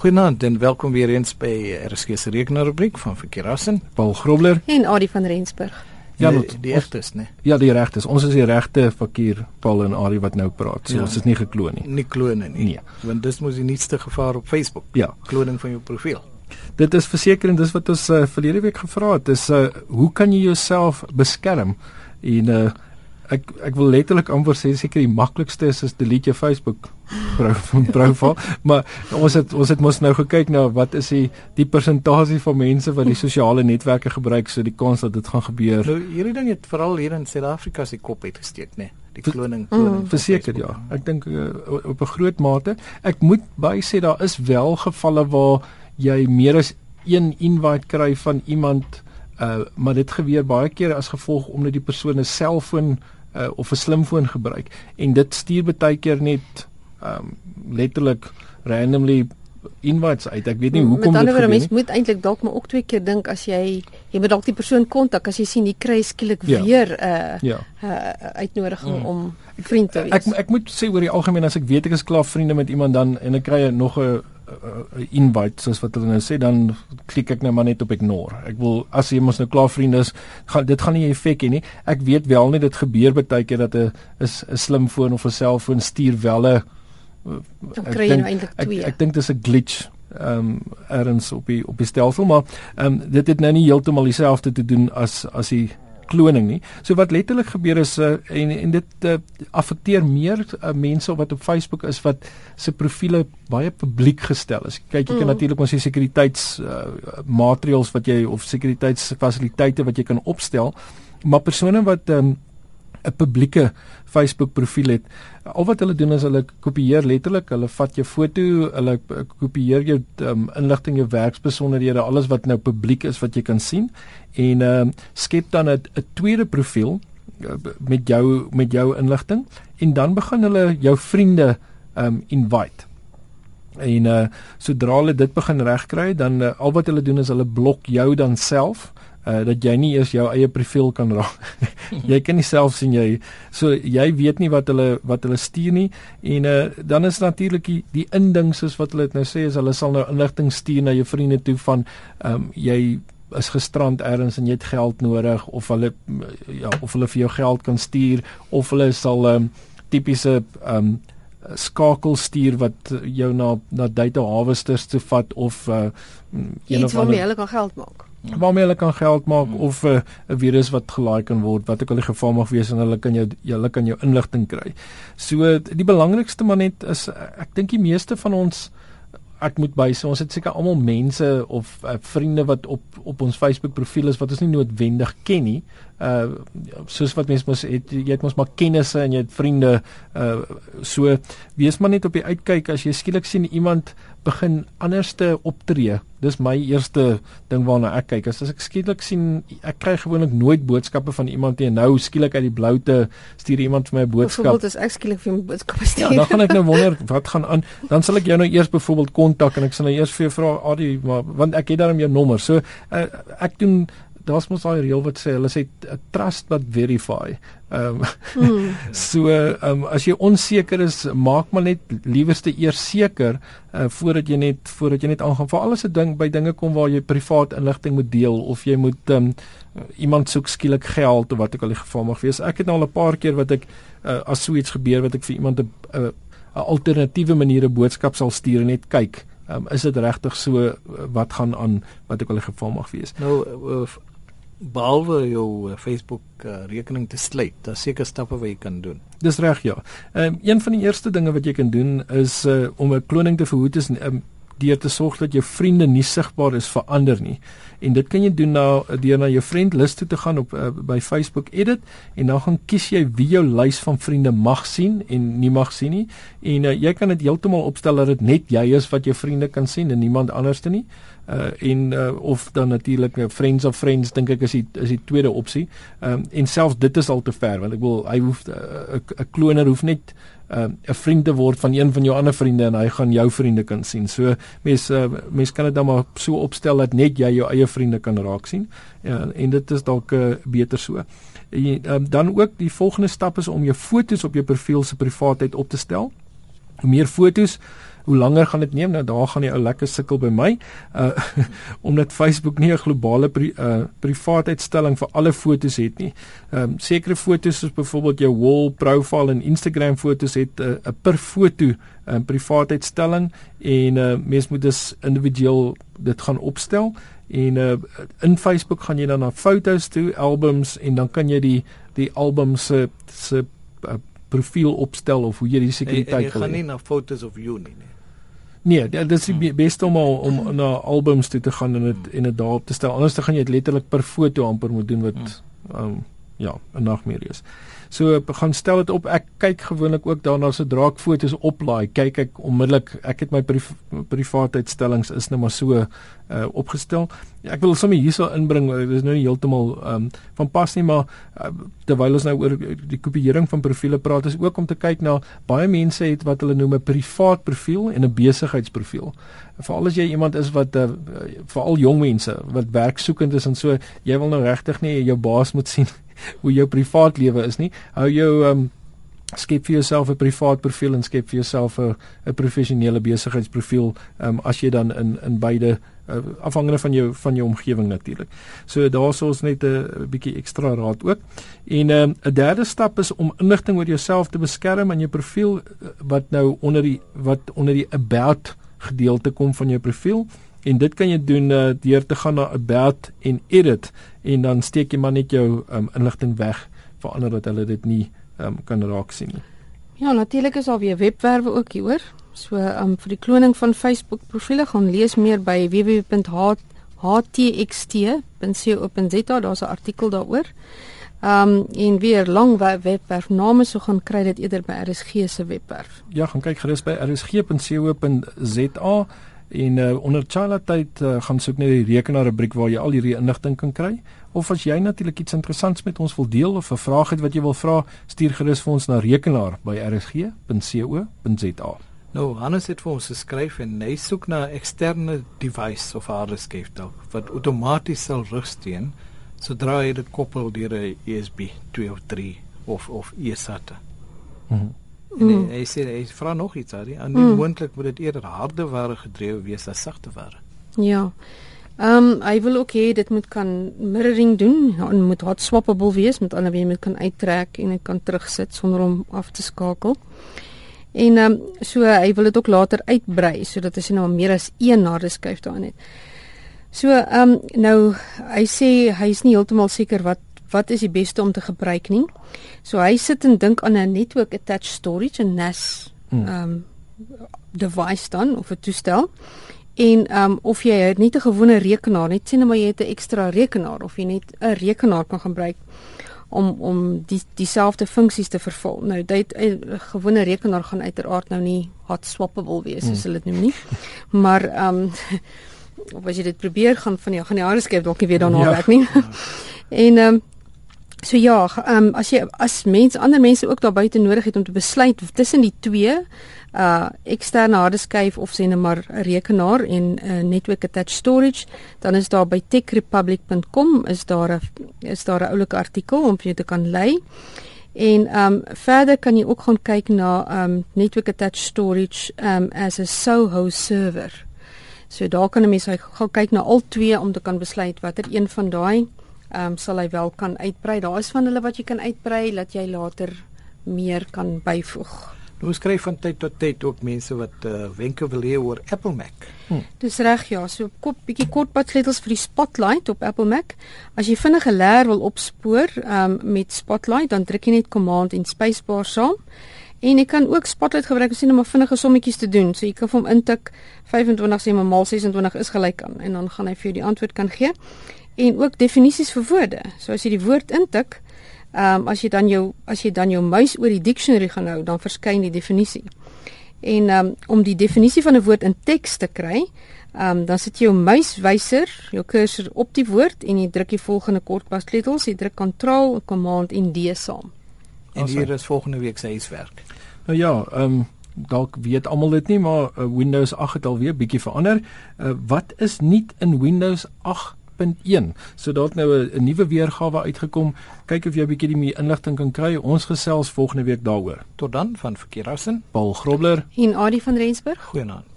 Goeienaand en welkom weer eens by RSG se rekenaarrubriek van Verkeerassen. Paul Grobler en Adie van Rensburg. Ja, die, die regtes, né? Ja, die regtes. Ons is die regte fakir Paul en Adie wat nou praat. So ja, ons is nie gekloon nie. Nie klone nie. Nee. Want dis mos die nuutste gevaar op Facebook. Ja, kloning van jou profiel. Dit is versekerend dis wat ons uh, verlede week gevra het. Dis uh, hoe kan jy jouself beskerm? En uh, ek ek wil letterlik amper sê seker die maklikste is is delete jou Facebook. Profiel maar ons het ons het mos nou gekyk na wat is die die persentasie van mense wat die sosiale netwerke gebruik so die kans dat dit gaan gebeur. Nou hierdie ding het veral hier in Suid-Afrika se kop het gesteek nê nee? die kloning kloning mm, verseker ja. Ek dink uh, op 'n groot mate. Ek moet by sê daar is wel gevalle waar jy meer as een invite kry van iemand uh, maar dit gebeur baie keer as gevolg omdat die persoon 'n selfoon uh, of 'n slimfoon gebruik en dit stuur baie keer net um letterlik randomly invites uit. Ek weet nie hoekom dit gebeur nie. Mens moet eintlik dalk maar ook twee keer dink as jy jy moet dalk die persoon kontak as jy sien jy kry skielik ja. weer 'n uh, ja. uh, uitnodiging mm. om vriend te wees. Ek ek moet sê oor die algemeen as ek weet ek is klaar vriende met iemand dan en ek kry nog 'n uh, invite soos wat hulle nou sê dan klik ek nou maar net op ignore. Ek wil as jy mos nou klaar vriende is, gaan dit gaan nie 'n effek hê nie. Ek weet wel net dit gebeur baie keer dat 'n is 'n slimfoon of 'n selfoon stuur wel 'n ek kry nou eintlik twee. Ek, ek dink dis 'n glitch ehm um, erns op die op die stelsel maar ehm um, dit het nou nie heeltemal dieselfde te doen as as die kloning nie. So wat letterlik gebeur is uh, en en dit uh, affekteer meer uh, mense wat op Facebook is wat se profile baie publiek gestel is. Kyk jy kan mm. natuurlik ons sekuriteits uh, maatreëls wat jy of sekuriteitsfasiliteite wat jy kan opstel, maar persone wat um, 'n publieke Facebook profiel het. Al wat hulle doen is hulle kopieer letterlik, hulle vat jou foto, hulle kopieer jou um, inligting, jou werksbesonderhede, alles wat nou publiek is wat jy kan sien en ehm um, skep dan 'n tweede profiel uh, met jou met jou inligting en dan begin hulle jou vriende um, invite. En uh sodra hulle dit begin regkry, dan uh, al wat hulle doen is hulle blok jou dan self uh dat jy nie eers jou eie profiel kan raak. jy kan nie self sien jy so jy weet nie wat hulle wat hulle stuur nie en uh dan is natuurlik die, die inding soos wat hulle dit nou sê is hulle sal nou inligting stuur na jou vriende toe van ehm um, jy is gestrand ergens en jy het geld nodig of hulle ja of hulle vir jou geld kan stuur of hulle sal ehm um, tipiese ehm um, skakel stuur wat jou na na data harvesters toe vat of uh een of ander hulle kan geld maak waarmee hulle kan geld maak hmm. of 'n uh, virus wat gelaai kan word wat ook al die geval mag wees en hulle kan jou hulle kan jou inligting kry. So die belangrikste maar net is ek dink die meeste van ons ek moet bysê ons het seker almal mense of uh, vriende wat op op ons Facebook profiel is wat ons nie noodwendig ken nie. Uh soos wat mense mos het jy het mos maar kennisse en jy het vriende uh so wees maar net op die uitkyk as jy skielik sien iemand begin anderste optree. Dis my eerste ding waarna ek kyk. As ek skielik sien ek kry gewoonlik nooit boodskappe van iemand nie en nou skielik uit die blou te stuur iemand vir my 'n boodskap. Byvoorbeeld as ek skielik vir 'n boodskap stuur. Ja, dan gaan ek nou wonder wat gaan aan. Dan sal ek jou nou eers byvoorbeeld kontak en ek sal nou eers vir jou vra Adi, maar want ek het daarom jou nommer. So uh, ek doen daar's mos daai reël wat sê hulle sê trust but verify. Ehm um, mm. so ehm um, as jy onseker is, maak maar net liewerste eers seker uh, voordat jy net voordat jy net aangaan. Vir alles 'n ding by dinge kom waar jy privaat inligting moet deel of jy moet ehm um, iemand soek skielik geld of wat ook al die geval mag wees. Ek het nou al 'n paar keer wat ek uh, as so iets gebeur wat ek vir iemand 'n 'n alternatiewe maniere boodskap sal stuur en net kyk Um, is dit regtig so wat gaan aan wat ek al die geval mag wees. Nou uh, behalwe jou eh, Facebook uh, rekening te sluit, daar seker stappe wat jy kan doen. Dis reg ja. Ehm um, een van die eerste dinge wat jy kan doen is uh, om 'n kloning te verhoed is um, deur te sorg dat jou vriende nie sigbaar is vir ander nie. En dit kan jy doen na deur na jou friend list toe te gaan op uh, by Facebook edit en dan gaan kies jy wie jou lys van vriende mag sien en nie mag sien nie. En uh, jy kan dit heeltemal opstel dat dit net jy is wat jou vriende kan sien en niemand anderste nie uh en uh, of dan natuurlik uh, friends of friends dink ek is die is die tweede opsie. Ehm um, en selfs dit is al te ver want ek wil hy hoef 'n uh, kloner hoef net uh, 'n vriend te word van een van jou ander vriende en hy gaan jou vriende kan sien. So mense uh, mense kan dit dan maar so opstel dat net jy jou eie vriende kan raak sien. Ja, en dit is dalk uh, beter so. En um, dan ook die volgende stap is om jou fotos op jou profiel se privaatheid op te stel. Hoe meer fotos hoe langer gaan dit neem? Nou daar gaan jy ou lekker sukkel by my. Uh omdat Facebook nie 'n globale pri, uh privaatheidstelling vir alle fotos het nie. Ehm um, sekere fotos soos byvoorbeeld jou wall profile en Instagram fotos het 'n uh, per foto 'n um, privaatheidstelling en uh mens moet dus individueel dit gaan opstel en uh in Facebook gaan jy dan na fotos toe, albums en dan kan jy die die album se se uh, profiel opstel of hoe jy die sekuriteit wil. Jy gaan nie na fotos of you nie. nie. Nee, dit is die beste om al, om na albums toe te gaan en dit en dit daarop te stel. Anders dan gaan jy dit letterlik per foto amper moet doen wat hmm. um, ja, 'n nagmerrie is. So gaan stel dit op. Ek kyk gewoonlik ook daarna so draak fotos oplaai. Kyk ek onmiddellik. Ek het my priv privaatheidstellings is nou maar so uh opgestel. Ek wil sommer hierso inbring. Dit is nou nie heeltemal um van pas nie, maar uh, terwyl ons nou oor die kopieering van profile praat, is ook om te kyk na baie mense het wat hulle noem 'n privaat profiel en 'n besigheidsprofiel. Veral as jy iemand is wat uh, veral jong mense wat werksoekend is en so, jy wil nou regtig nie jou baas moet sien hoe jou privaat lewe is nie. Hou jou um skep vir jouself 'n privaat profiel en skep vir jouself 'n 'n professionele besigheidsprofiel um as jy dan in in beide uh, afhangende van jou van jou omgewing natuurlik. So daar's ons net 'n bietjie ekstra raad ook. En um 'n derde stap is om inligting oor jouself te beskerm aan jou profiel uh, wat nou onder die wat onder die about gedeelte kom van jou profiel en dit kan jy doen uh, deur te gaan na about en edit en dan steek jy maar net jou um, inligting weg vir ander dat hulle dit nie um, kan raak sien nie. Ja, natuurlik is daar weer webwerwe ook hier hoor. So um vir die kloning van Facebook profile gaan lees meer by www.htxt.co.za, daar's 'n artikel daaroor. Um en weer lang webwerf name so gaan kry dit eerder by RSG se webwerf. Ja, gaan kyk gerus by rsg.co.za en uh, onder Chala tyd uh, gaan soek net die rekenaar rubriek waar jy al hierdie inligting kan kry of as jy natuurlik iets interessants met ons wil deel of 'n vraag het wat jy wil vra, stuur gerus vir ons na rekenaar by rsg.co.za. Nou, Hannes het vir ons geskryf en hy soek na 'n eksterne device of harddiskeef wat outomaties sal rusteen sodra jy dit koppel deur 'n USB 2 of 3 of of eSATA. Mhm. En hy, hy sê hy vra nog iets, Ari, en mm. moontlik moet dit eerder harde ware gedrewe wees as sagte ware. Ja. Ehm um, hy wil ook hê dit moet kan mirroring doen en moet hot swappable wees met ander woorde moet kan uittrek en dit kan terugsit sonder om af te skakel. En ehm um, so hy wil dit ook later uitbrei sodat as jy nou meer as een harde skyf daarin het. So ehm um, nou hy sê hy is nie heeltemal seker wat wat is die beste om te gebruik nie. So hy sit en dink aan 'n network attached storage en NAS ehm um, device dan of 'n toestel. En ehm um, of jy het nie 'n gewone rekenaar net sien maar jy het 'n ekstra rekenaar of jy net 'n rekenaar kan gebruik om om die dieselfde funksies te vervul. Nou dit 'n gewone rekenaar gaan uiteraard nou nie hot swappable wees soos hmm. hulle dit noem nie. Maar ehm um, of as jy dit probeer gaan van jou gaan die harde skep dalk nie weer daarna ja. werk nie. en ehm um, so ja, ehm um, as jy as mense ander mense ook daar buite nodig het om te besluit tussen die twee uh eksterne hardeskyf of sê net maar 'n rekenaar en 'n uh, network attached storage, dan is daar by techrepublic.com is daar 'n is daar 'n oulike artikel om jy te kan lei. En um verder kan jy ook gaan kyk na um network attached storage um as a Soho server. So daar kan 'n mens gaan kyk na al twee om te kan besluit watter een van daai um sal hy wel kan uitbrei. Daar is van hulle wat jy kan uitbrei dat jy later meer kan byvoeg. Nou skryf van tyd tot tyd ook mense wat uh, wenke wil hê oor Apple Mac. Hm. Dis reg ja, so kop bietjie kortpad sleutels vir die Spotlight op Apple Mac. As jy vinnige leer wil opspoor um, met Spotlight, dan druk jy net Command en spacebar saam. En jy kan ook Spotlight gebruik om net vinnige sommetjies te doen. So jy kan hom intik 25 sê maar mal 26 is gelyk aan en dan gaan hy vir jou die antwoord kan gee. En ook definisies vir woorde. So as jy die woord intik, Ehm um, as jy dan jou as jy dan jou muis oor die dictionary gaan hou, dan verskyn die definisie. En ehm um, om die definisie van 'n woord in teks te kry, ehm um, dan sit jy jou muiswyser, jou cursor op die woord en jy druk die volgende kortpassleutels, jy druk Ctrl, Command en D saam. En hier is volgende week se huiswerk. Nou ja, ehm um, dalk weet almal dit nie, maar uh, Windows 8 het alweer bietjie verander. Uh, wat is nuut in Windows 8? 8.1. So daar't nou 'n nuwe weergawe uitgekom. Kyk of jy 'n bietjie meer inligting kan kry. Ons gesels volgende week daaroor. Tot dan van Verkeerhuisen, Paul Grobler en Adie van Rensburg. Goeienaand.